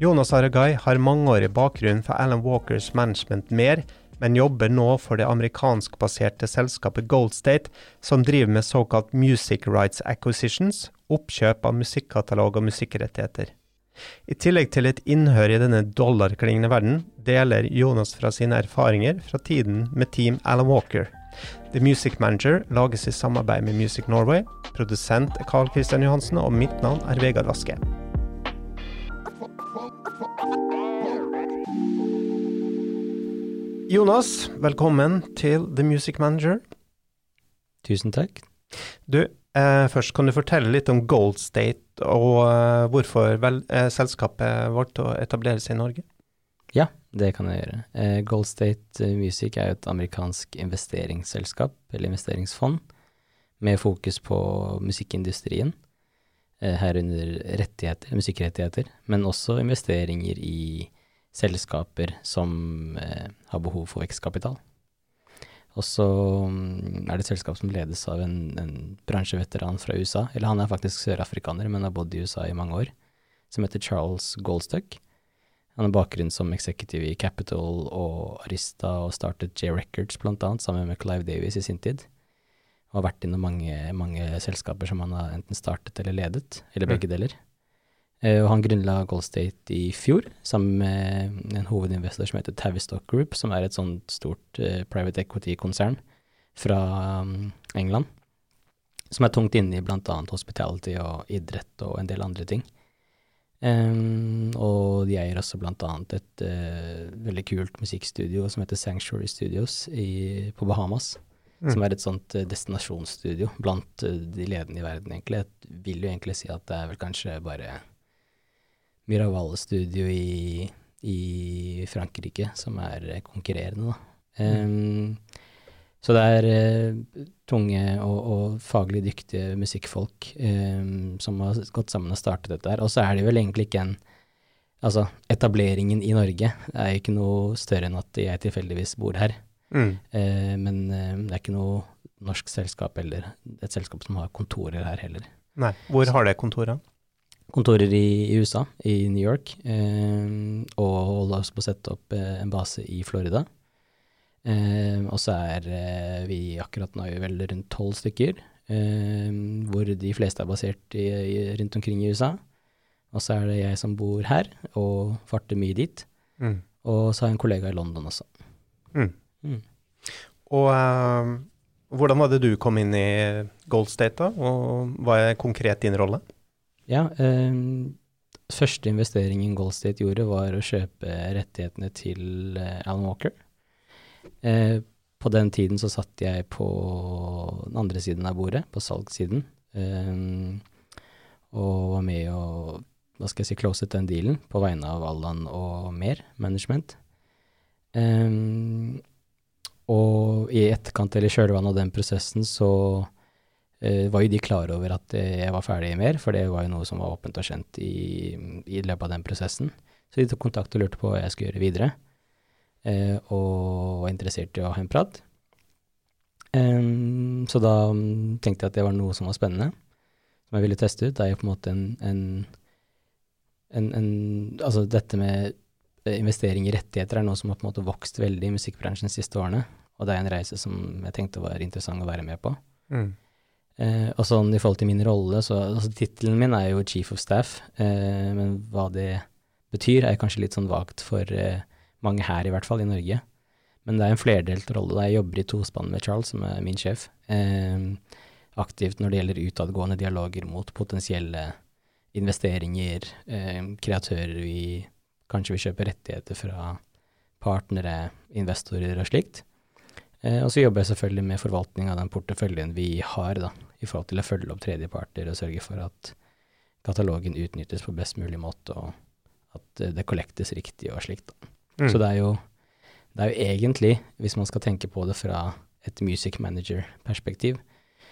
Jonas Aragai har mangeårig bakgrunn for Alan Walkers management mer, men jobber nå for det amerikanskbaserte selskapet Goldstate, som driver med såkalt music rights acquisitions, oppkjøp av musikkatalog og musikkrettigheter. I tillegg til et innhør i denne dollarklingende verden, deler Jonas fra sine erfaringer fra tiden med Team Alan Walker. The Music Manager lages i samarbeid med Music Norway. Produsent er Carl Christian Johansen, og mitt navn er Vegard Vaske. Jonas, velkommen til The Music Manager. Tusen takk. Du, eh, først kan du fortelle litt om Gold State, og eh, hvorfor vel, eh, selskapet valgte å etablere seg i Norge? Ja, det kan jeg gjøre. Eh, Gold State Music er jo et amerikansk investeringsselskap, eller investeringsfond, med fokus på musikkindustrien, eh, herunder rettigheter, musikkrettigheter, men også investeringer i selskaper som eh, har behov for vekstkapital. Og så mm, er det et selskap som ledes av en, en bransjeveteran fra USA, eller han er faktisk sørafrikaner, men har bodd i USA i mange år, som heter Charles Goldstuck. Han har bakgrunn som executive i Capital og Arista, og startet J Records annet, sammen med Clive Davies i sin tid. Og har vært innom mange, mange selskaper som han har enten startet eller ledet, eller begge deler. Uh, og han grunnla Gold State i fjor, sammen med en hovedinvestor som heter Tavistock Group, som er et sånt stort uh, private equity-konsern fra um, England. Som er tungt inne i bl.a. hospitality og idrett og en del andre ting. Um, og de eier også annet et uh, veldig kult musikkstudio som heter Sanctuary Studios i, på Bahamas. Mm. Som er et sånt destinasjonsstudio blant de ledende i verden, egentlig. Jeg vil jo egentlig si at det er vel kanskje bare Miraval Studio i, i, Frankrike, som er konkurrerende, da. Um, så det er uh, tunge og, og, faglig dyktige musikkfolk um, som har gått sammen og startet dette her. Og så er det vel egentlig ikke en Altså, etableringen i Norge er jo ikke noe større enn at jeg tilfeldigvis bor her. Mm. Uh, men det er ikke noe norsk selskap eller et selskap som har kontorer her heller. Nei. Hvor har det kontoret? Kontorer i, i, USA, i New York, eh, og holder oss på å sette opp eh, en base i Florida. Eh, og så er eh, vi akkurat nå vel rundt tolv stykker, eh, hvor de fleste er basert i, i, rundt omkring i USA. Og så er det jeg som bor her, og farter mye dit. Mm. Og så har jeg en kollega i London også. Mm. Mm. Og uh, hvordan var det du kom inn i Gold State, da? Og hva er konkret din rolle? Ja, eh, første investeringen Gold State gjorde, var å kjøpe rettighetene til eh, Alan Walker. Eh, på den tiden så satt jeg på den andre siden av bordet, på salgssiden, eh, og var med og hva skal jeg si, closet den dealen på vegne av Allan og mer management. Um, og i etterkant eller kjølvannet av den prosessen så var jo de klar over at uh, jeg var ferdig i mer, for det var jo noe som var åpent og kjent i, i løpet av den prosessen. Så de tok kontakt og lurte på hva jeg skulle gjøre videre, uh, og var interessert i å ha en prat. Um, så da um, tenkte jeg at det var noe som var spennende, som jeg ville teste ut. Det er jo på en måte en, en, en, en Altså dette med investering i rettigheter er noe som har på en måte vokst veldig i musikkbransjen de siste årene, og det er en reise som jeg tenkte var interessant å være med på. Mm. Eh, og sånn i forhold til min rolle, så altså Tittelen min er jo chief of staff, eh, men hva det betyr, er kanskje litt sånn vagt for eh, mange her, i hvert fall, i Norge. Men det er en flerdelt rolle. Jeg jobber i tospann med Charles, som er min sjef. Eh, aktivt når det gjelder utadgående dialoger mot potensielle investeringer, eh, kreatører vi kanskje vil kjøpe rettigheter fra partnere, investorer og slikt. Eh, og så jobber jeg selvfølgelig med forvaltning av den porteføljen vi har, da, i forhold til å følge opp tredjeparter og sørge for at katalogen utnyttes på best mulig måte, og at det kollektes riktig og slikt. Mm. Så det er, jo, det er jo egentlig, hvis man skal tenke på det fra et music manager-perspektiv,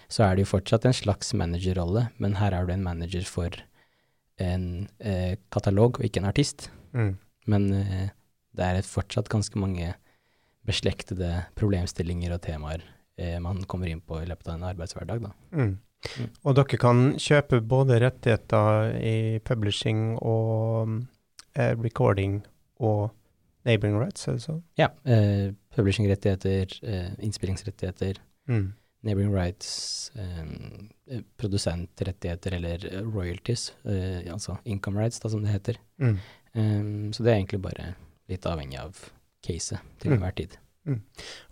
så er det jo fortsatt en slags managerrolle, men her er du en manager for en eh, katalog og ikke en artist. Mm. Men eh, det er fortsatt ganske mange beslektede problemstillinger og temaer eh, man kommer inn på i løpet av en arbeidshverdag. Da. Mm. Mm. Og dere kan kjøpe både rettigheter i publishing og eh, recording og neighboring rights, er det sånn? Ja. Eh, Publishing-rettigheter, eh, innspillingsrettigheter, Mm. neighboring rights, eh, eh, produsentrettigheter eller eh, royalties, eh, altså income rights, da, som det heter. Mm. Eh, så det er egentlig bare litt avhengig av caset til Mm. enhver tid.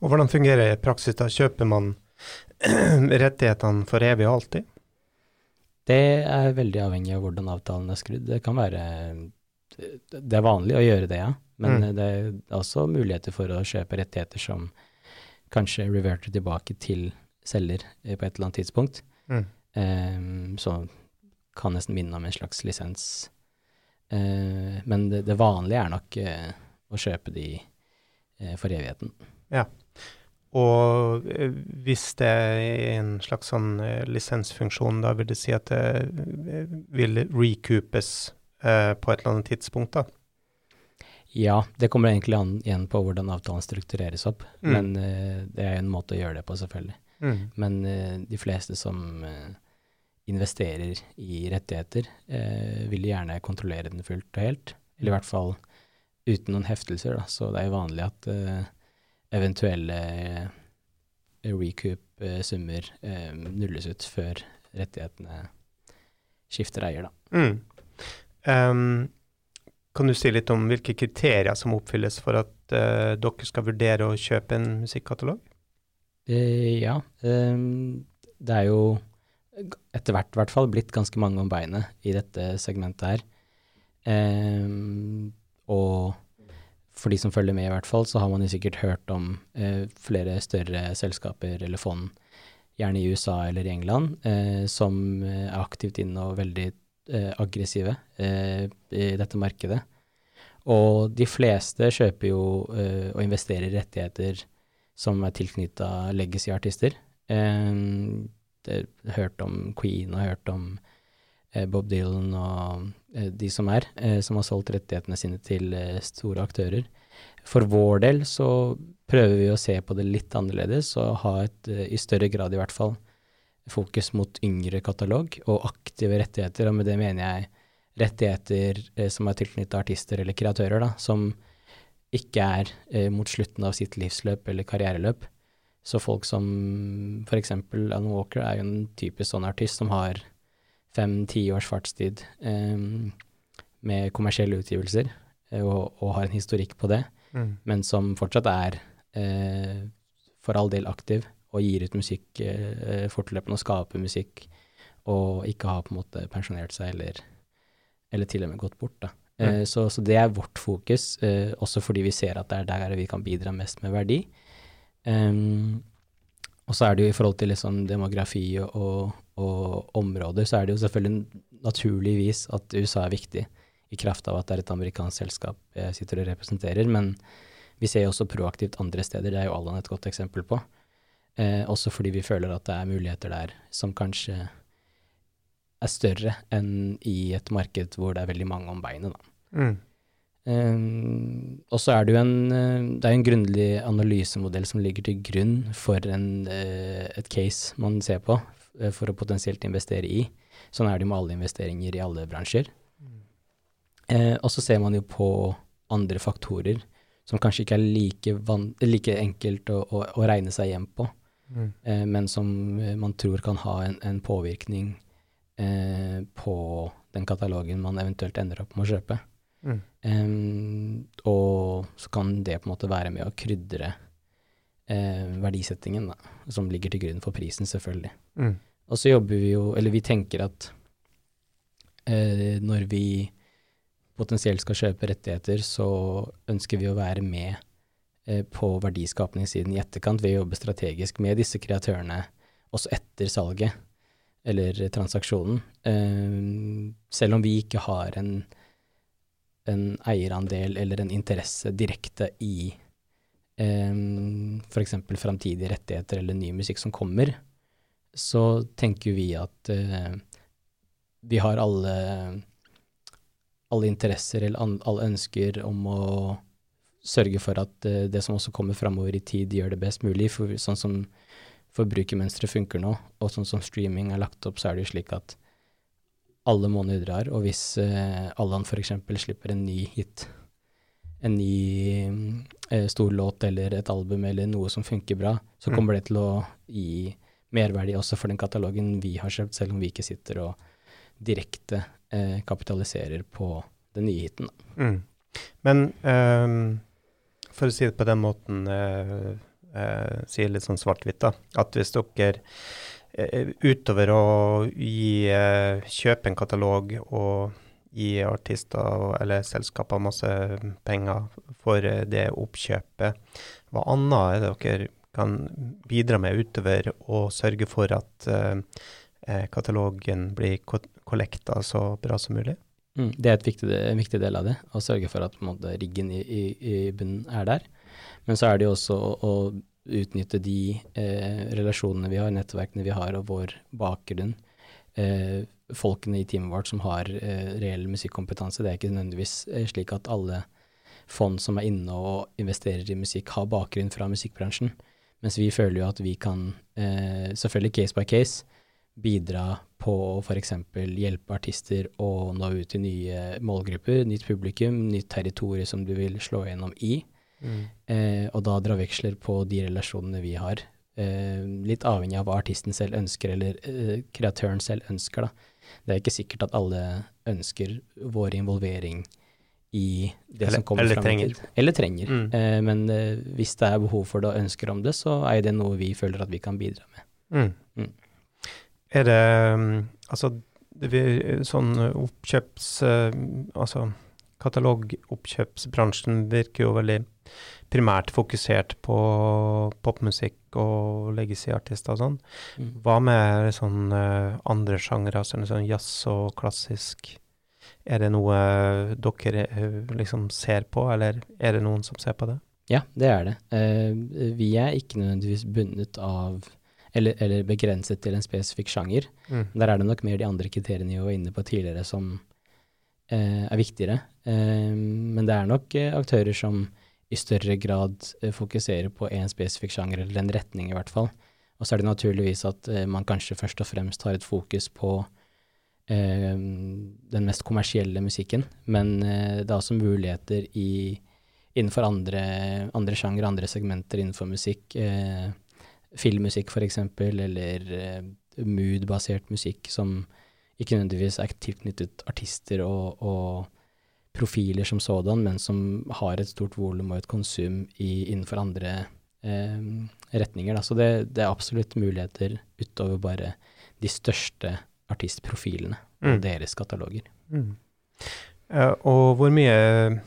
Og hvordan fungerer i praksis da? Kjøper man rettighetene for evig og alltid? Det er veldig avhengig av hvordan avtalen er skrudd. Det kan være Det er vanlig å gjøre det, ja. Men Mm. det er også muligheter for å kjøpe rettigheter som kanskje reverter tilbake til selger på et eller annet tidspunkt. Mm. Eh, så kan nesten minne om en slags lisens. Eh, men det, det vanlige er nok eh, å kjøpe de for evigheten. Ja. Og eh, hvis det er en slags sånn eh, lisensfunksjon, da vil det si at det eh, vil recoupes eh, på et eller annet tidspunkt, da? Ja, det kommer egentlig an igjen på hvordan avtalen struktureres opp. Mm. Men eh, det er en måte å gjøre det på, selvfølgelig. Mm. Men eh, de fleste som eh, investerer i rettigheter, eh, vil gjerne kontrollere den fullt og helt. Eller i hvert fall uten noen heftelser, da. Så det er jo vanlig at uh, eventuelle eh, recoup-summer eh, nulles ut før rettighetene skifter eier, da. Mm. Um, kan du si litt om hvilke kriterier som oppfylles for at uh, dere skal vurdere å kjøpe en musikkatalog? Uh, ja, Um, det er jo etter hvert i hvert fall blitt ganske mange om beinet i dette segmentet her. Ehm, og for de som følger med i hvert fall, så har man jo sikkert hørt om eh, flere større selskaper eller fond, gjerne i USA eller i England, eh, som eh, er aktivt inne og veldig eh, aggressive eh, i dette markedet. Og de fleste kjøper jo eh, og investerer i rettigheter som er tilknytta legacy-artister. Eh, hørt om Queen og hørt om Bob Dylan og de som er, eh, som har solgt rettighetene sine til eh, store aktører. For vår del så prøver vi å se på det litt annerledes og ha et, eh, i større grad i hvert fall, fokus mot yngre katalog og aktive rettigheter, og med det mener jeg rettigheter eh, som er tilknyttet artister eller kreatører, da, som ikke er eh, mot slutten av sitt livsløp eller karriereløp. Så folk som eksempel Alan Walker er jo en typisk sånn artist som har fem-ti års fartstid um, med kommersielle utgivelser, eh, og, og har en historikk på det, Mm. men som fortsatt er uh, for all del aktiv og gir ut musikk uh, fortløpende og skaper musikk, og ikke har på en måte pensjonert seg eller, eller til og med gått bort. Da. Mm. Uh, så, så det er vårt fokus, også fordi vi ser at det er der vi kan bidra mest med verdi. Um, og så er det jo i forhold til liksom demografi og, og, områder, så er det jo selvfølgelig naturligvis at USA er viktig, i kraft av at det er et amerikansk selskap jeg sitter og representerer. Men vi ser jo også proaktivt andre steder, det er jo Allan et godt eksempel på. Eh, også fordi vi føler at det er muligheter der som kanskje er større enn i et marked hvor det er veldig mange om beinet, da. Mm. Um, og så er det jo en, eh, det er en grundig analysemodell som ligger til grunn for en, eh, et case man ser på for å potensielt investere i. Sånn er det jo med alle investeringer i alle bransjer. Eh, og så ser man jo på andre faktorer som kanskje ikke er like, like enkelt å, å, å regne seg hjem på, Mm. eh, men som eh, man tror kan ha en, en påvirkning eh, på den katalogen man eventuelt ender opp med å kjøpe. Mm. Em, og så kan det på en måte være med å krydre eh, verdisettingen, da, som ligger til grunn for prisen, selvfølgelig. Mm. Og så jobber vi jo, eller vi tenker at eh, når vi potensielt skal kjøpe rettigheter, så ønsker vi å være med eh, på verdiskapningssiden i etterkant ved å jobbe strategisk med disse kreatørene også etter salget eller transaksjonen. Eh, selv om vi ikke har en, en eierandel eller en interesse direkte i eh, f.eks. framtidige rettigheter eller ny musikk som kommer, så tenker vi at uh, vi har alle, alle interesser eller an, alle ønsker om å sørge for at uh, det som også kommer framover i tid, gjør det best mulig. For sånn som forbrukermønsteret funker nå, og sånn som streaming er lagt opp, så er det jo slik at alle måneder drar, og hvis uh, Allan f.eks. slipper en ny hit, en ny uh, stor låt eller et album eller noe som funker bra, så Mm. kommer det til å gi merverdi også for den katalogen vi har kjøpt, selv om vi ikke sitter og direkte eh, kapitaliserer på den nye hiten. Mm. Men um, for å si det på den måten, uh, si litt sånn svart-hvitt, da, at hvis dere eh, utover å gi, eh, kjøpe en katalog og gi artister eller selskaper masse penger for eh, det oppkjøpet, hva annet er det dere kan bidra med utover å sørge for at eh, eh, katalogen blir ko- kollekta så bra som mulig? Mm, det er viktig, en viktig del av det, å sørge for at måte, riggen i, i, i bunnen er der. Men så er det jo også å, å utnytte de eh, relasjonene vi har, nettverkene vi har, og vår bakgrunn. Eh, folkene i teamet vårt som har eh, reell musikkompetanse. Det er ikke nødvendigvis eh, slik at alle fond som er inne og investerer i musikk, har bakgrunn fra musikkbransjen. Mens vi føler jo at vi kan, eh, selvfølgelig case by case, bidra på å f.eks. hjelpe artister å nå ut til nye målgrupper, nytt publikum, nytt territorium som du vil slå gjennom i. Eh, og da dra veksler på de relasjonene vi har. Eh, litt avhengig av hva artisten selv ønsker, eller eh, kreatøren selv ønsker. Da. Det er ikke sikkert at alle ønsker vår involvering i det Eller- som kommer eller trenger. tid. Eller trenger. Mm. Eh, men eh, hvis det er behov for det og ønsker om det, så er det noe vi føler at vi kan bidra med. Mm. Mm. Er det um, Altså, det vi, sånn oppkjøps... uh, altså, katalogoppkjøpsbransjen virker jo veldig primært fokusert på popmusikk og legacy-artister og sånn. Mm. Hva med sånn uh, andre sjangere, sånn, sånn jazz og klassisk? Er det noe dere uh, liksom ser på, eller er det noen som ser på det? Ja, det er det. Eh, vi er ikke nødvendigvis bundet av eller, eller begrenset til en spesifikk sjanger. Mm. Der er det nok mer de andre kriteriene vi var inne på tidligere som eh, er viktigere. Eh, men det er nok eh, aktører som i større grad eh, fokuserer på en spesifikk sjanger, eller en retning i hvert fall. Og så er det naturligvis at eh, man kanskje først og fremst har et fokus på eh, den mest kommersielle musikken, men eh, det er også muligheter i innenfor andre, andre sjangre, andre segmenter innenfor musikk. Eh, filmmusikk f.eks., eller eh, mood-basert musikk som ikke nødvendigvis er tilknyttet artister og, og profiler som sådan, men som har et stort volum og et konsum i, innenfor andre eh, retninger. Da. Så det, det er absolutt muligheter utover bare de største artistprofilene og Mm. deres kataloger. Mm. Og hvor mye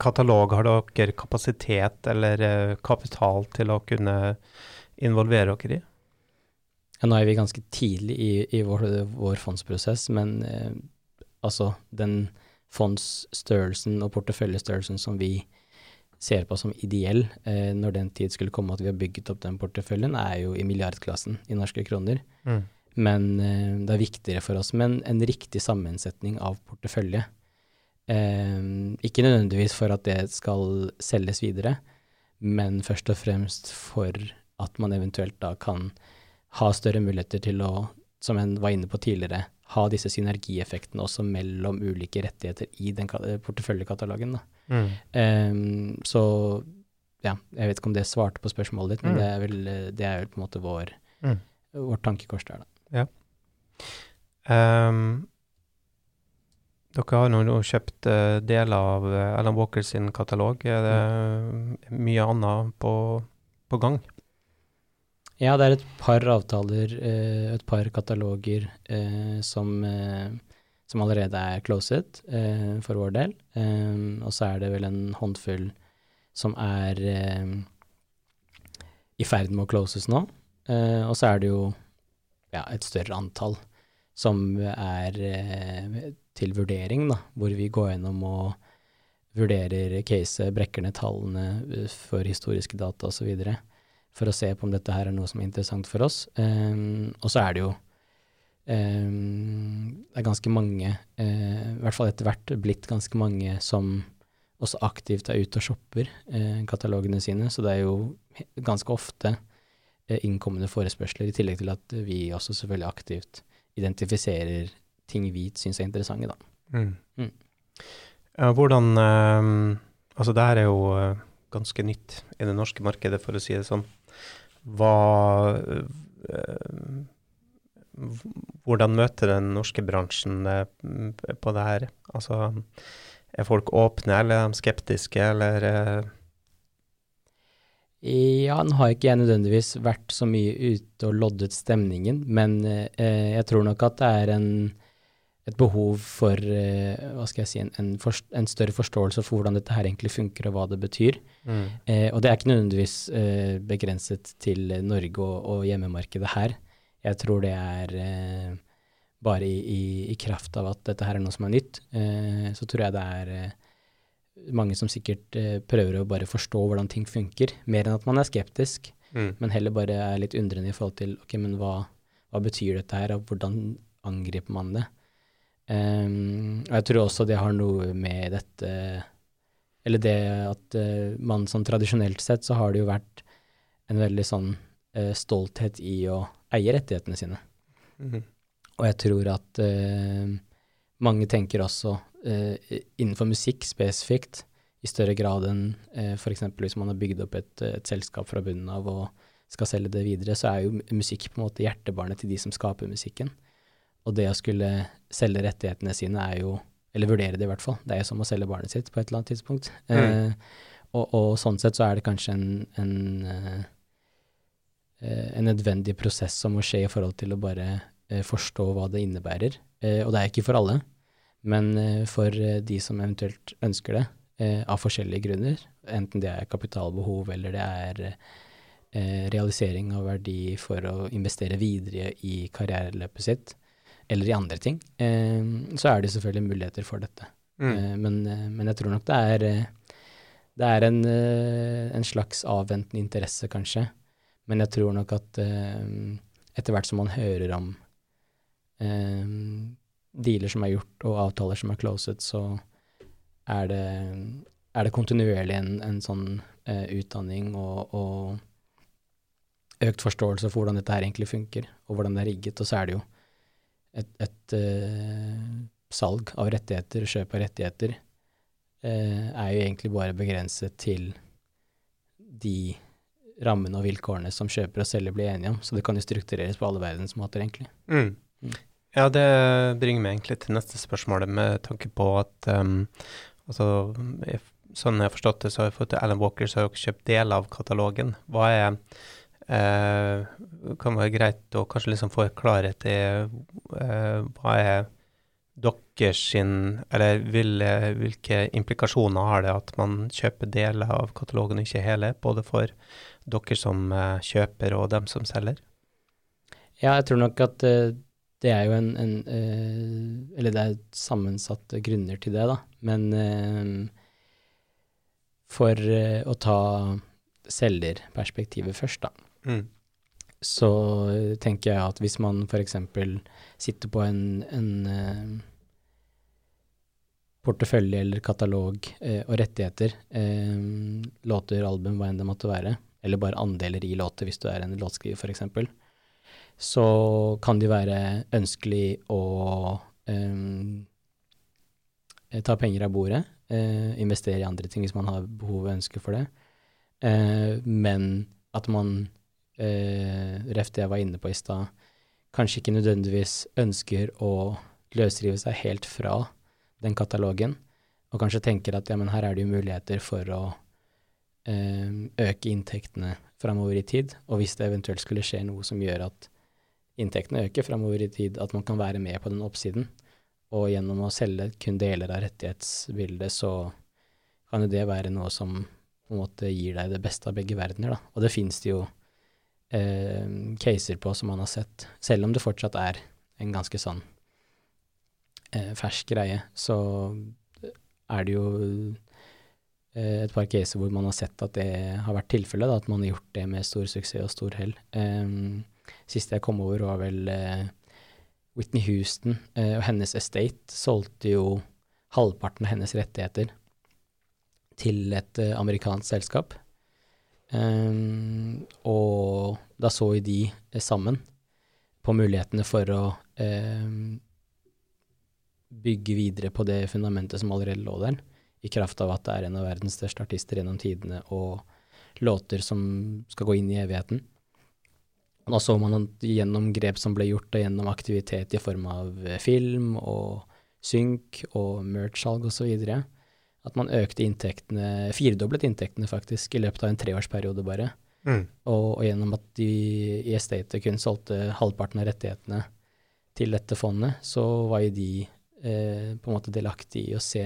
katalog har dere kapasitet eller eh, kapital til å kunne involvere dere i? Ja, nå er vi ganske tidlig i, i vår, vår fondsprosess, men eh, altså den fondsstørrelsen og porteføljestørrelsen som vi ser på som ideell eh, når den tid skulle komme at vi har bygget opp den porteføljen, er jo i milliardklassen i norske kroner. Mm. Men eh, det er viktigere for oss med en, riktig sammensetning av portefølje. Eh, ikke nødvendigvis for at det skal selges videre, men først og fremst for at man eventuelt da kan ha større muligheter til å, som en var inne på tidligere, ha disse synergieffektene også mellom ulike rettigheter i den porteføljekatalogen. Mm. Um, så ja, jeg vet ikke om det svarte på spørsmålet ditt, men Mm. det, er vel, eh, det er vel på en måte vår, Mm. vårt tankekors der, da. Ehm, dere har nå kjøpt uh, deler av eh, Alan Walker sin katalog. Er det mm. mye annet på, på gang? Ja, det er et par avtaler, uh, et par kataloger uh, som, eh, som allerede er closet eh, for vår del. Um, og så er det vel en håndfull som er eh, i ferd med å closes nå. Eh, og så er det jo ja, et større antall som er eh, til vurdering, da, hvor vi går gjennom og vurderer caset, brekker ned tallene eh, for historiske data osv for å se på om dette her er noe som er interessant for oss. Um, og så er det jo um, det er ganske mange, uh, i hvert fall etter hvert blitt ganske mange som også aktivt er ute og shopper uh, katalogene sine, så det er jo ganske ofte innkommende forespørsler, i tillegg til at vi også selvfølgelig aktivt identifiserer ting vi syns er interessante, da. Mm. Mm. Ja, hvordan eh, Altså, det her er jo eh, ganske nytt i det norske markedet, for å si det sånn. Hva eh, Hvordan møter den norske bransjen eh, på det her? Altså, er folk åpne, eller er de skeptiske, eller eh, Ja, nå har ikke jeg nødvendigvis vært så mye ute og loddet stemningen, men eh, jeg tror nok at det er en, et behov for eh, hva skal jeg si, en, en, for, en større forståelse for hvordan dette her egentlig funker og hva det betyr. mm. Eh, og det er ikke nødvendigvis eh, begrenset til Norge og, og hjemmemarkedet her. Jeg tror det er eh, bare i, i, i kraft av at dette her er noe som er nytt, eh, så tror jeg det er mange som sikkert eh, prøver å bare forstå hvordan ting funker, mer enn at man er skeptisk, Mm. men heller bare er litt undrende i forhold til ok, men hva, hva betyr dette her, og hvordan angriper man det? Um, og jeg tror også det har noe med dette Eller det at uh, man sånn tradisjonelt sett så har det jo vært en veldig sånn uh, stolthet i å eie rettighetene sine. Mm. Og jeg tror at uh, mange tenker også innenfor musikk spesifikt, i større grad enn eh, f.eks. hvis man har bygd opp et, et selskap fra bunnen av og skal selge det videre, så er jo musikk på en måte hjertebarnet til de som skaper musikken. Og det å skulle selge rettighetene sine er jo Eller vurdere det, i hvert fall. Det er jo som å selge barnet sitt på et eller annet tidspunkt. Mm. Eh, og, og sånn sett så er det kanskje en, en, eh, eh, en nødvendig prosess som må skje i forhold til å bare eh, forstå hva det innebærer. Eh, og det er ikke for alle, men eh, for eh, de som eventuelt ønsker det, eh, av forskjellige grunner, enten det er kapitalbehov eller det er realisering av verdi for å investere videre i karriereløpet sitt, eller i andre ting, så er det selvfølgelig muligheter for dette. Mm. Men, men jeg tror nok det er, det er en, en slags avventende interesse, kanskje. Men jeg tror nok at etter hvert som man hører om dealer som er gjort, og avtaler som er closet, så er det, er det kontinuerlig en, en sånn eh, utdanning og, og økt forståelse for hvordan dette her egentlig funker, og hvordan det er rigget. Og så er det jo et, et eh, salg av rettigheter, kjøp av rettigheter, eh, er jo egentlig bare begrenset til de rammene og vilkårene som kjøper og selger blir enige om. Så det kan jo struktureres på alle verdens måter, egentlig. Mm. Ja, det bringer meg egentlig til neste spørsmål, med tanke på at um, altså, jeg, sånn jeg har forstått det, så har jeg fått til Alan Walker, så har dere kjøpt deler av katalogen. Hva er eh, kan være greit å kanskje liksom få klarhet i eh, hva er deres sin Eller vil, eh, hvilke implikasjoner har det at man kjøper deler av katalogen, og ikke hele, både for dere som eh, kjøper og dem som selger? Ja, jeg tror nok at eh, det er jo en, en uh, Eller det er sammensatte grunner til det, da. Men uh, for uh, å ta selgerperspektivet først, da, Mm. så tenker jeg at hvis man f.eks. sitter på en, en portefølje eller katalog og rettigheter, låter, album, hva enn det måtte være, eller bare andeler i låter hvis du er en låtskriver f.eks., så kan det være ønskelig å um, ta penger av bordet, uh, investere i andre ting hvis man har behov og ønske for det, uh, men at man, uh, ref det jeg var inne på i stad, kanskje ikke nødvendigvis ønsker å løsrive seg helt fra den katalogen, og kanskje tenker at ja, men her er det jo muligheter for å øke inntektene framover i tid, og hvis det eventuelt skulle skje noe som gjør at inntektene øker framover i tid, at man kan være med på den oppsiden, og gjennom å selge kun deler av rettighetsbildet, så kan jo det være noe som på en måte gir deg det beste av begge verdener, da. Og det finnes det jo eh, caser på som man har sett, selv om det fortsatt er en ganske sånn eh, fersk greie, så er det jo eh, et par caser hvor man har sett at det har vært tilfellet, at man har gjort det med stor suksess og stor hell. Um, siste jeg kom over, var vel eh, Whitney Houston eh, og hennes estate solgte jo halvparten av hennes rettigheter til et eh, amerikansk selskap. Um, og da så jo de sammen på mulighetene for å um, bygge videre på det fundamentet som allerede lå der, i kraft av at det er en av verdens største artister gjennom tidene, og låter som skal gå inn i evigheten. Da så man gjennom grep som ble gjort, og gjennom aktivitet i form av eh, film og synk og merch-salg osv., at man økte inntektene, firedoblet inntektene faktisk, i løpet av en treårsperiode bare. Mm. Og, og, gjennom at de i Estate kun solgte halvparten av rettighetene til dette fondet, så var jo de eh, på en måte delaktige i å se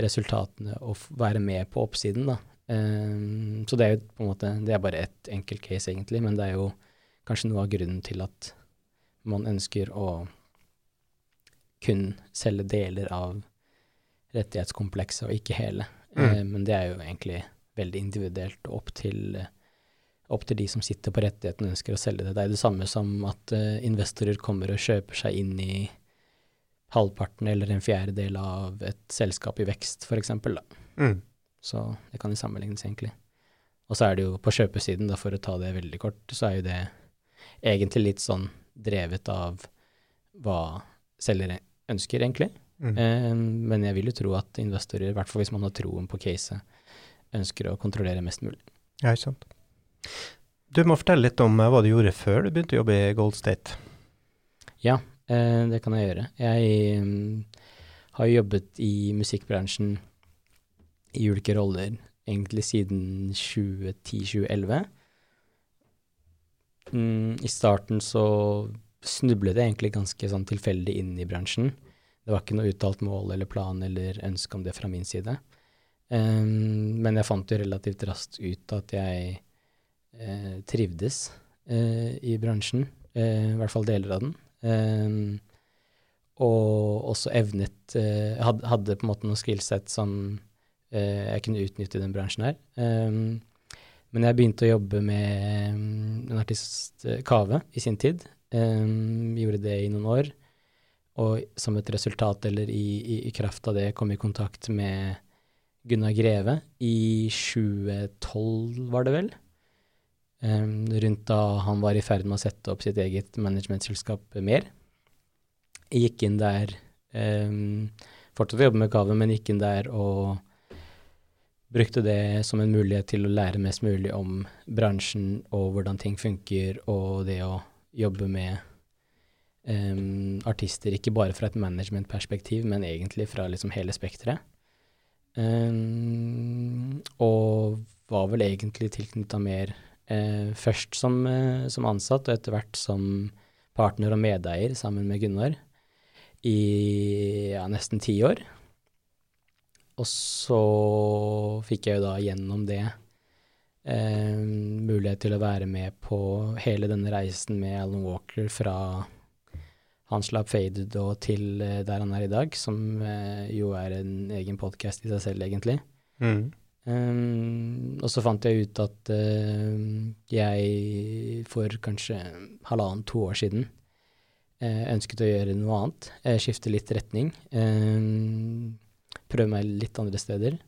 resultatene og være med på oppsiden, da. Um, så det er jo på en måte Det er bare ett enkelt case, egentlig, men det er jo kanskje noe av grunnen til at man ønsker å kun selge deler av rettighetskomplekset og ikke hele. Mm. Uh, men det er jo egentlig veldig individuelt opp til, opp til de som sitter på rettigheten og ønsker å selge det. Det er det samme som at uh, investorer kommer og kjøper seg inn i halvparten eller en fjerdedel av et selskap i vekst, f.eks. Mm. Så det kan jo sammenlignes, egentlig. Og så er det jo på kjøpesiden, da, for å ta det veldig kort, så er jo det egentlig litt sånn drevet av hva selger ønsker, egentlig. Mm. Eh, men jeg vil jo tro at investorer, i hvert fall hvis man har troen på caset, ønsker å kontrollere mest mulig. Ja, ikke sant. Du må fortelle litt om eh, hva du gjorde før du begynte å jobbe i Gold State. Ja, eh, det kan jeg gjøre. Jeg um, har jobbet i musikkbransjen i ulike roller egentlig siden 2010-2011. Mm, I starten så snublet jeg egentlig ganske sånn tilfeldig inn i bransjen. Det var ikke noe uttalt mål eller plan eller ønske om det fra min side. Um, men jeg fant jo relativt raskt ut at jeg uh, trivdes uh, i bransjen, uh, i hvert fall deler av den. Um, og også evnet hadde, hadde, på en måte noen skillset som jeg kunne utnytte den bransjen her. Um, men jeg begynte å jobbe med um, en artist, uh, Kave, i sin tid. Um, gjorde det i noen år. Og som et resultat, eller i, i, i, kraft av det, kom i kontakt med Gunnar Greve i 2012, var det vel. Um, rundt da han var i ferd med å sette opp sitt eget managementselskap mer. Jeg gikk inn der um, Fortsatte å jobbe med Kave, men gikk inn der og brukte det som en mulighet til å lære mest mulig om bransjen og hvordan ting funker, og det å jobbe med um, artister, ikke bare fra et managementperspektiv, men egentlig fra liksom hele spekteret. Um, og var vel egentlig tilknytta mer uh, først som, uh, som, ansatt, og etter hvert som partner og medeier sammen med Gunnar i ja, nesten ti år. Og så fikk jeg jo da gjennom det eh, mulighet til å være med på hele denne reisen med Alan Walker fra han slapp Faded og til eh, der han er i dag, som eh, jo er en egen podkast i seg selv, egentlig. Mm. Um, og så fant jeg ut at uh, jeg for kanskje halvannen, to år siden uh, ønsket å gjøre noe annet. Uh, skifte litt retning. Um, prøve meg litt andre steder.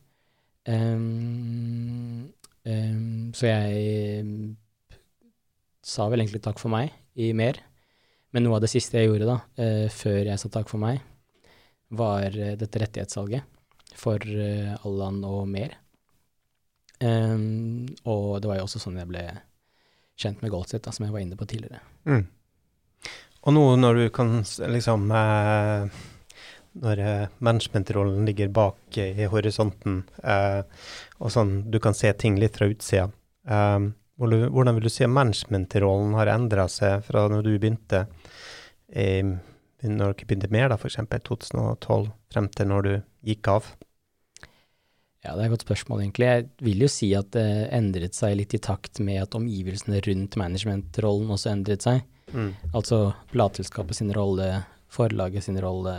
Um, um, så jeg sa vel egentlig takk for meg i mer. Men noe av det siste jeg gjorde da, uh, før jeg sa takk for meg, var uh, dette rettighetssalget for uh, Allan og mer. Um, og det var jo også sånn jeg ble kjent med Goldset, som jeg var inne på tidligere. Mm. Og nå når du kan liksom eh, når eh, managementrollen ligger bak eh, i horisonten, eh, og sånn du kan se ting litt fra utsida. Hvordan vil du si at managementrollen har endra seg fra når du begynte, i, når dere begynte mer, da, f.eks. 2012, frem til når du gikk av? Ja, det er et godt spørsmål, egentlig. Jeg vil jo si at det endret seg litt i takt med at omgivelsene rundt managementrollen også endret seg. Mm. Altså plateselskapet sin rolle, forlaget sin rolle,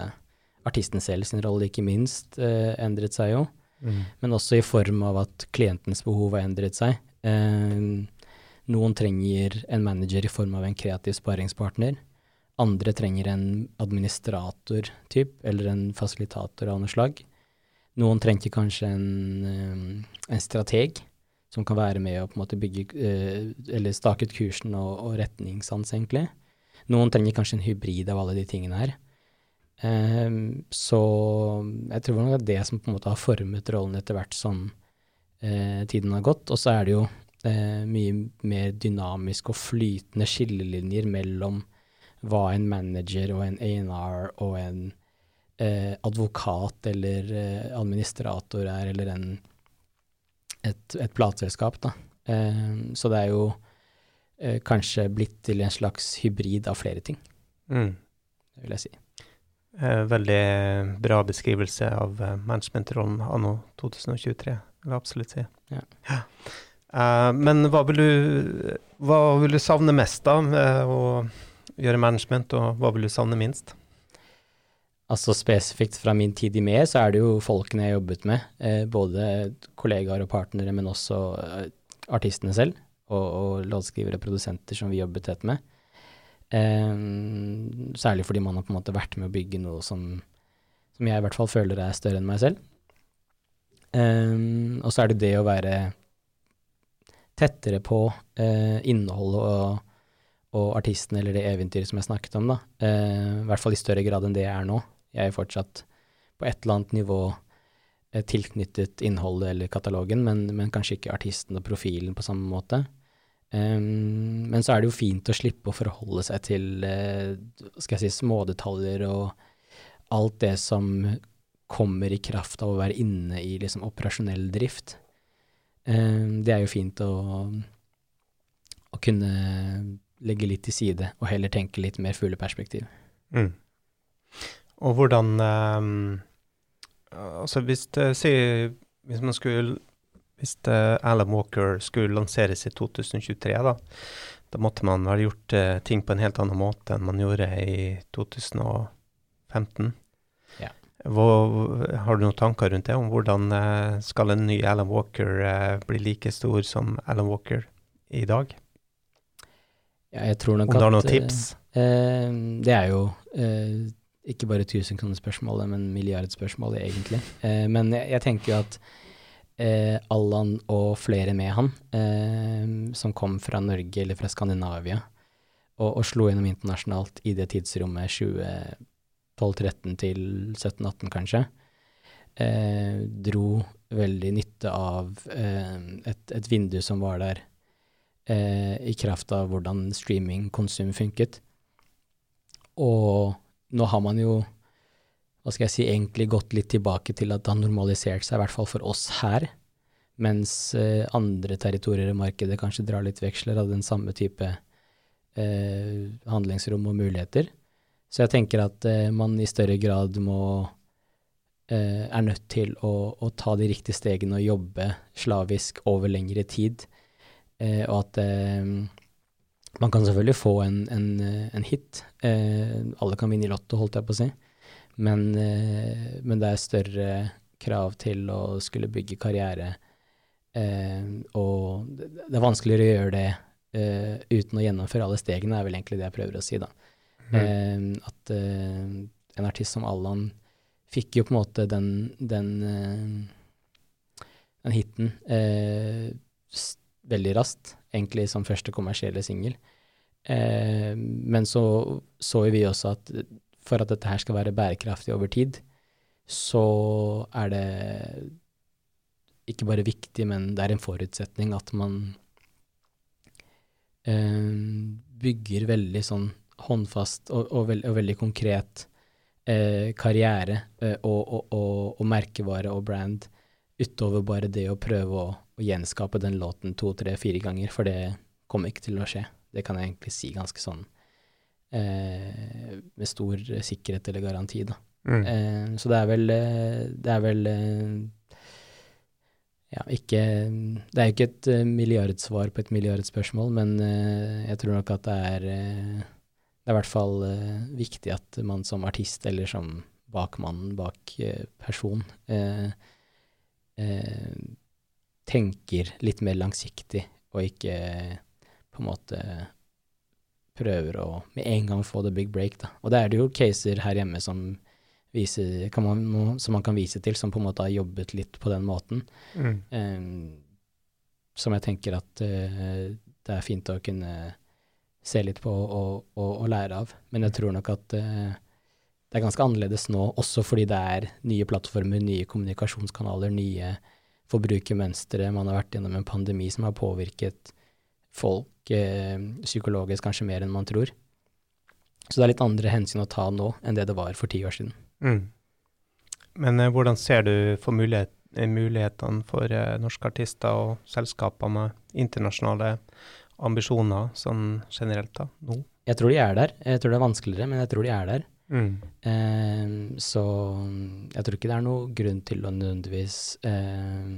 artisten selv sin rolle ikke minst eh, endret seg jo, mm. men også i form av at klientens behov har endret seg. Eh, noen trenger en manager i form av en kreativ sparingspartner. Andre trenger en administrator typ, eller en fasilitator av noe slag. Noen trenger kanskje en, eh, en, strateg som kan være med og på en måte bygge, eh, eller stake ut kursen og, og retningssans, egentlig. Noen trenger kanskje en hybrid av alle de tingene her. Um, så jeg tror nok det er det som på en måte har formet rollen etter hvert som uh, tiden har gått. Og så er det jo uh, mye mer dynamisk og flytende skillelinjer mellom hva en manager og en A&R og en uh, advokat eller administrator er, eller en, et, et plateselskap, da. så det er jo kanskje blitt til en slags hybrid av flere ting, mm. det vil jeg si. Eh, veldig bra beskrivelse av eh, managementrollen anno 2023, vil jeg absolutt si. Ja. Ja. Uh, men hva vil, du, hva vil du savne mest da med å gjøre management, og hva vil du savne minst? Altså Spesifikt fra min tid i MER, så er det jo folkene jeg har jobbet med. Eh, både kollegaer og partnere, men også eh, artistene selv. Og, og låtskrivere og produsenter som vi jobbet tett med. Um, særlig fordi man har på en måte vært med å bygge noe som, som jeg i hvert fall føler er større enn meg selv. Um, og så er det det å være tettere på uh, innholdet og, og, artisten eller det eventyret som jeg snakket om, da. Uh, I hvert fall i større grad enn det jeg er nå. Jeg er fortsatt på et eller annet nivå uh, tilknyttet innholdet eller katalogen, men, men kanskje ikke artisten og profilen på samme måte. Um, men så er det jo fint å slippe å forholde seg til uh, skal jeg si, smådetaljer og alt det som kommer i kraft av å være inne i liksom, operasjonell drift. Um, det er jo fint å, å, kunne legge litt til side, og heller tenke litt mer fugleperspektiv. Mm. Og hvordan um, Altså hvis, det, hvis man skulle hvis Alan Walker skulle lanseres i 2023, da, da måtte man vel gjort uh, ting på en helt annen måte enn man gjorde i 2015. Ja. Hvor, har du noen tanker rundt det, om hvordan uh, skal en ny Alan Walker uh, bli like stor som Alan Walker i dag? Ja, jeg tror nok om du har noen tips? det er jo ikke bare tusenkronerspørsmålet, men milliardspørsmålet, egentlig. men jeg, jeg tenker jo at eh, Allan og flere med han, eh, som kom fra Norge eller fra Skandinavia, og, og slo gjennom internasjonalt i det tidsrommet 2012-13 til 17-18, kanskje, eh, dro veldig nytte av eh, et, et, vindu som var der, eh, i kraft av hvordan streamingkonsum funket. Og nå har man jo hva skal jeg si, egentlig gått litt tilbake til at det har normalisert seg, i hvert fall for oss her. Mens eh, andre territorier i markedet kanskje drar litt veksler av den samme type eh, handlingsrom og muligheter. Så jeg tenker at eh, man i større grad må eh, er nødt til å, å, ta de riktige stegene og jobbe slavisk over lengre tid. Eh, og at eh, man kan selvfølgelig få en, en, en hit. alle kan vinne i Lotto, holdt jeg på å si. Men, eh, men, det er større krav til å skulle bygge karriere. Eh, og det er vanskeligere å gjøre det eh, uten å gjennomføre alle stegene, er vel egentlig det jeg prøver å si, da. Mm. at en artist som Allan fikk jo på en måte den, den, den hiten veldig raskt, egentlig som første kommersielle singel. men så så vi også at for at dette her skal være bærekraftig over tid, så er det ikke bare viktig, men det er en forutsetning at man eh, bygger veldig sånn håndfast og, og, veld, og veldig konkret eh, karriere eh, og, og, merkevare og brand utover bare det å prøve å, å, gjenskape den låten to, tre, fire ganger, for det kommer ikke til å skje. Det kan jeg egentlig si ganske sånn eh, med stor sikkerhet eller garanti, da. Mm. Eh, så det er vel eh, Det er vel eh, ja, ikke Det er jo ikke et uh, milliardsvar på et milliardspørsmål, men jeg tror nok at det er Det er i hvert fall viktig at man som artist, eller som bakmannen bak person, tenker litt mer langsiktig, og ikke på en måte prøver å med en gang få the big break. Da. Og det er det jo caser her hjemme som, viser, man, som man kan vise til, som på en måte har jobbet litt på den måten. Mm. Um, som jeg tenker at uh, det er fint å kunne se litt på og, og, og, lære av. Men jeg tror nok at uh, det er ganske annerledes nå, også fordi det er nye plattformer, nye kommunikasjonskanaler, nye forbrukermønstre. Man har vært gjennom en pandemi som har påvirket folk psykologisk kanskje mer enn man tror. Så det er litt andre hensyn å ta nå enn det det var for ti år siden. Mm. Men eh, hvordan ser du for mulighet, mulighetene for eh, norske artister og selskaper med internasjonale ambisjoner sånn generelt da, nå? Jeg tror de er der. Jeg tror det er vanskeligere, men jeg tror de er der. Mm. Eh, så jeg tror ikke det er noe grunn til å nødvendigvis eh,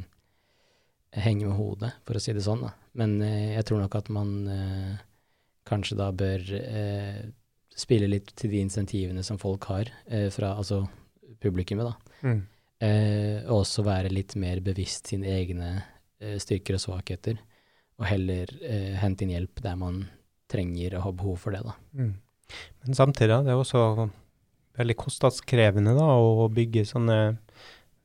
henge med hodet, for å si det sånn. Da. Men eh, jeg tror nok at man eh, kanskje da bør eh, spille litt til de insentivene som folk har, fra altså publikummet, da. Mm. og også være litt mer bevisst sine egne styrker og svakheter, og heller hente inn hjelp der man trenger å ha behov for det, da. Mm. Men samtidig, det er også veldig kostnadskrevende da, å bygge sånne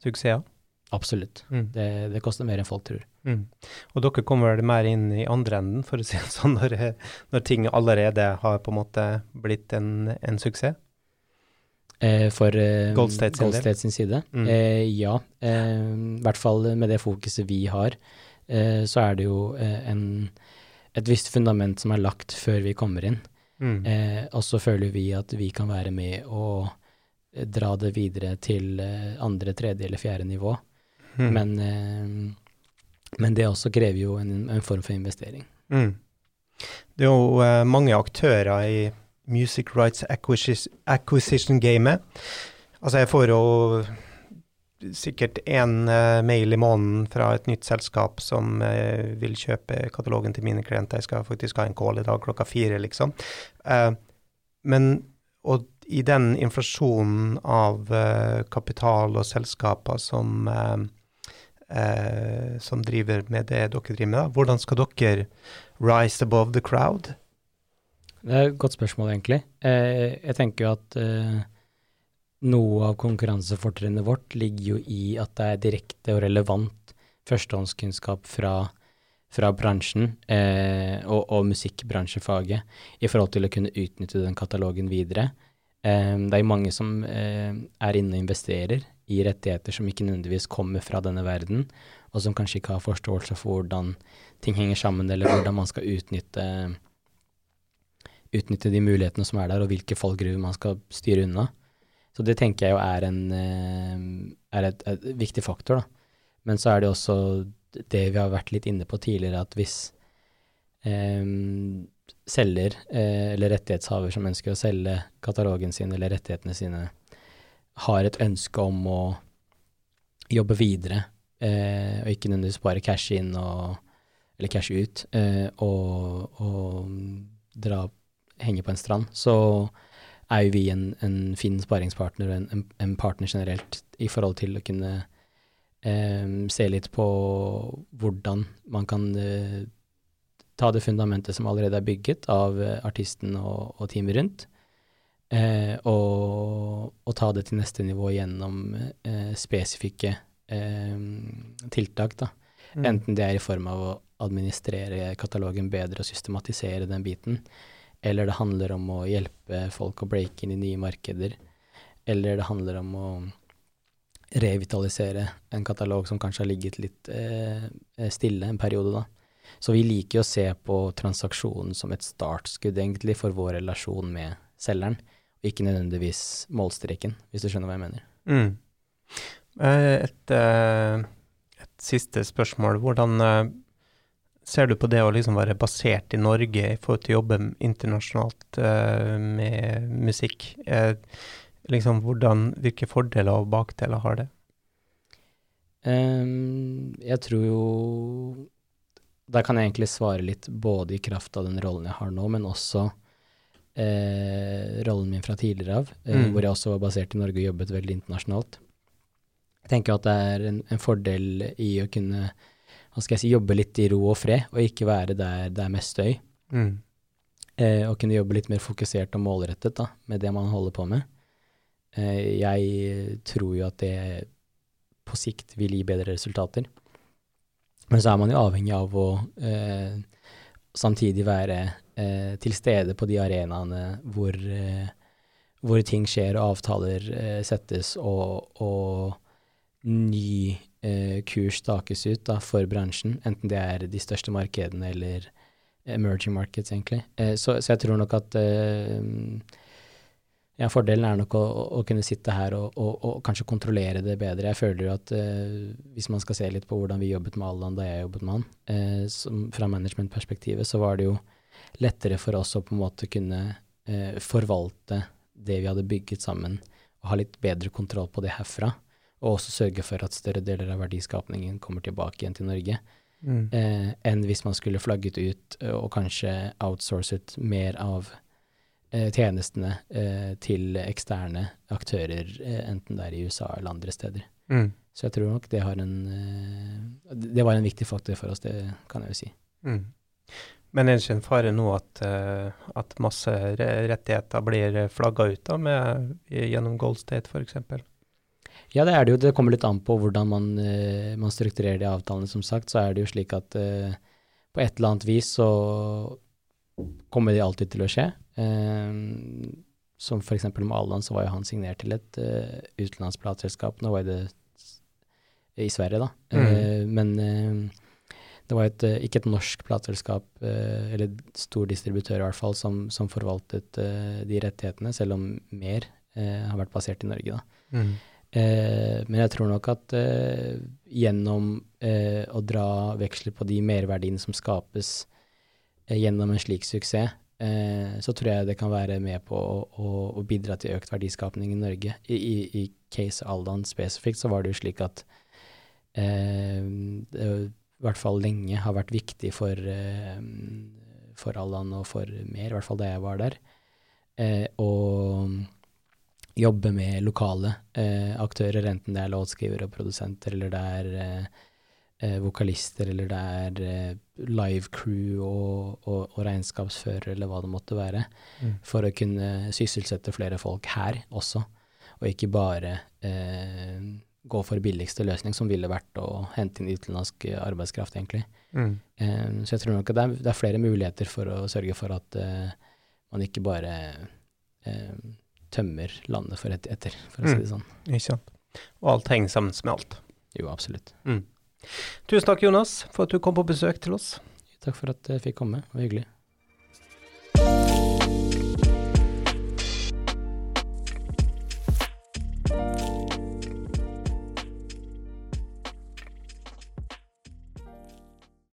suksesser. Absolutt. Mm. Det, det, koster mer enn folk tror. Mm. Og dere kommer vel mer inn i andre enden, for å si det sånn, når, når ting allerede har på en måte blitt en, en suksess? Eh, for eh, Gold State sin, Gold State sin side? Mm. Eh, ja. Eh, I hvert fall med det fokuset vi har, eh, så er det jo eh, en, et visst fundament som er lagt før vi kommer inn. Mm. Eh, og så føler vi at vi kan være med og dra det videre til andre, tredje eller fjerde nivå. Mm. Men, eh, men, det også krever jo en, en form for investering. Mm. Det er jo eh, mange aktører i Music Rights Acquisition-gamet. Altså, jeg får jo sikkert én eh, mail i måneden fra et nytt selskap som uh, vil kjøpe katalogen til mine klienter. Jeg skal faktisk ha en call i dag klokka fire, liksom. Uh, men og i den inflasjonen av kapital og selskaper som, som driver med det dere driver med, da, hvordan skal dere rise above the crowd? Det er et godt spørsmål, egentlig. jeg tenker jo at noe av konkurransefortrinnet vårt ligger jo i at det er direkte og relevant førstehåndskunnskap fra, fra bransjen eh, og, og, musikkbransjefaget i forhold til å kunne utnytte den katalogen videre. Eh, det er mange som eh, er inne og investerer i rettigheter som ikke nødvendigvis kommer fra denne verden, og som kanskje ikke har forståelse for hvordan ting henger sammen, eller hvordan man skal utnytte, utnytte de mulighetene som er der, og hvilke fallgruver man skal styre unna. Så det tenker jeg jo er, en, eh, er et, et, viktig faktor, da. Men så er det også det vi har vært litt inne på tidligere, at hvis eh, selger eh, eller rettighetshaver som ønsker å selge katalogen sin eller rettighetene sine, har et ønske om å jobbe videre, eh, og ikke nødvendigvis bare cashe inn og eller cashe ut, eh, og, og dra, henge på en strand, så er jo vi en, en fin sparingspartner og en, en, partner generelt i forhold til å kunne eh, se litt på hvordan man kan eh, ta det fundamentet som allerede er bygget av eh, artisten og, og, teamet rundt, eh, og, og, ta det til neste nivå gjennom eh, spesifikke eh, tiltak. da. Mm. Enten det er i form av å administrere katalogen bedre og systematisere den biten, eller det handler om å hjelpe folk å breake inn i nye markeder, eller det handler om å revitalisere en katalog som kanskje har ligget litt eh, stille en periode, da. Så vi liker å se på transaksjonen som et startskudd, egentlig, for vår relasjon med selgeren, ikke nødvendigvis målstreken, hvis du skjønner hva jeg mener. Mm. Eh, et, eh, et, siste spørsmål. Hvordan eh, ser du på det å liksom være basert i Norge i forhold til å jobbe internasjonalt med musikk? Liksom, hvordan, hvilke fordeler og bakdeler har det? Um, jeg tror jo Der kan jeg egentlig svare litt både i kraft av den rollen jeg har nå, men også uh, rollen min fra tidligere av, mm. hvor jeg også var basert i Norge og jobbet veldig internasjonalt. Jeg tenker at det er en, en fordel i å kunne hva skal jeg si, jobbe litt i ro og fred, og ikke være der det er mest støy. Mm. Eh, og kunne jobbe litt mer fokusert og målrettet da, med det man holder på med. Eh, jeg tror jo at det på sikt vil gi bedre resultater. Men så er man jo avhengig av å eh, samtidig være eh, til stede på de arenaene hvor, eh, hvor ting skjer og avtaler eh, settes og, og ny eh, kurs stakes ut da, for bransjen, enten det er de største markedene eller emerging markets, egentlig. Eh, så, så, jeg tror nok at eh, ja, fordelen er nok å, å kunne sitte her og, og, og, kanskje kontrollere det bedre. Jeg føler jo at eh, hvis man skal se litt på hvordan vi jobbet med Allan da jeg jobbet med han, eh, som, fra managementperspektivet, så var det jo lettere for oss å på en måte kunne eh, forvalte det vi hadde bygget sammen, og ha litt bedre kontroll på det herfra. Og også sørge for at større deler av verdiskapningen kommer tilbake igjen til Norge. Mm. Eh, enn hvis man skulle flagget ut eh, og kanskje outsourcet mer av eh, tjenestene eh, til eksterne aktører, eh, enten det er i USA eller andre steder. Mm. Så jeg tror nok det har en Det var en viktig faktor for oss, det kan jeg jo si. Mm. Men er det ikke en fare nå at, at masse rettigheter blir flagga ut da, med, gjennom Gold State f.eks.? Ja, det er det jo. Det kommer litt an på hvordan man, uh, man strukturerer de avtalene. Som sagt, så er det jo slik at uh, på et eller annet vis så kommer de alltid til å skje. Uh, som f.eks. med Allan, så var jo han signert til et uh, utenlandsk plateselskap. Nå var det i Sverige, da. Mm. men det var et, ikke et norsk plateselskap, eller stor distributør i hvert fall, som, som forvaltet de rettighetene, selv om mer har vært basert i Norge, da. Mm. Eh, men jeg tror nok at eh, gjennom eh, å dra veksler på de merverdiene som skapes eh, gjennom en slik suksess, eh, så tror jeg det kan være med på å, å, å bidra til økt verdiskapning i Norge. I, i, i case Aldan spesifikt så var det jo slik at eh, i hvert fall lenge har vært viktig for, for Allan og for mer, i hvert fall da jeg var der. og jobbe med lokale eh, aktører, enten det er låtskriver og produsenter, eller det er eh, eh, vokalister, eller det er eh, live crew og, og, og, regnskapsfører, eller hva det måtte være, mm. for å kunne sysselsette flere folk her også, og ikke bare eh, gå for billigste løsning, som ville vært å hente inn utenlandsk arbeidskraft, egentlig. Mm. Um, så jeg tror nok at det er, det er, flere muligheter for å sørge for at man ikke bare tømmer landet for et etter, for å si det mm. sånn. Ikke sant. Og alt henger sammen med alt. Jo, absolutt. Mm. Tusen takk, Jonas, for at du kom på besøk til oss. Takk for at jeg fikk komme. Det var hyggelig.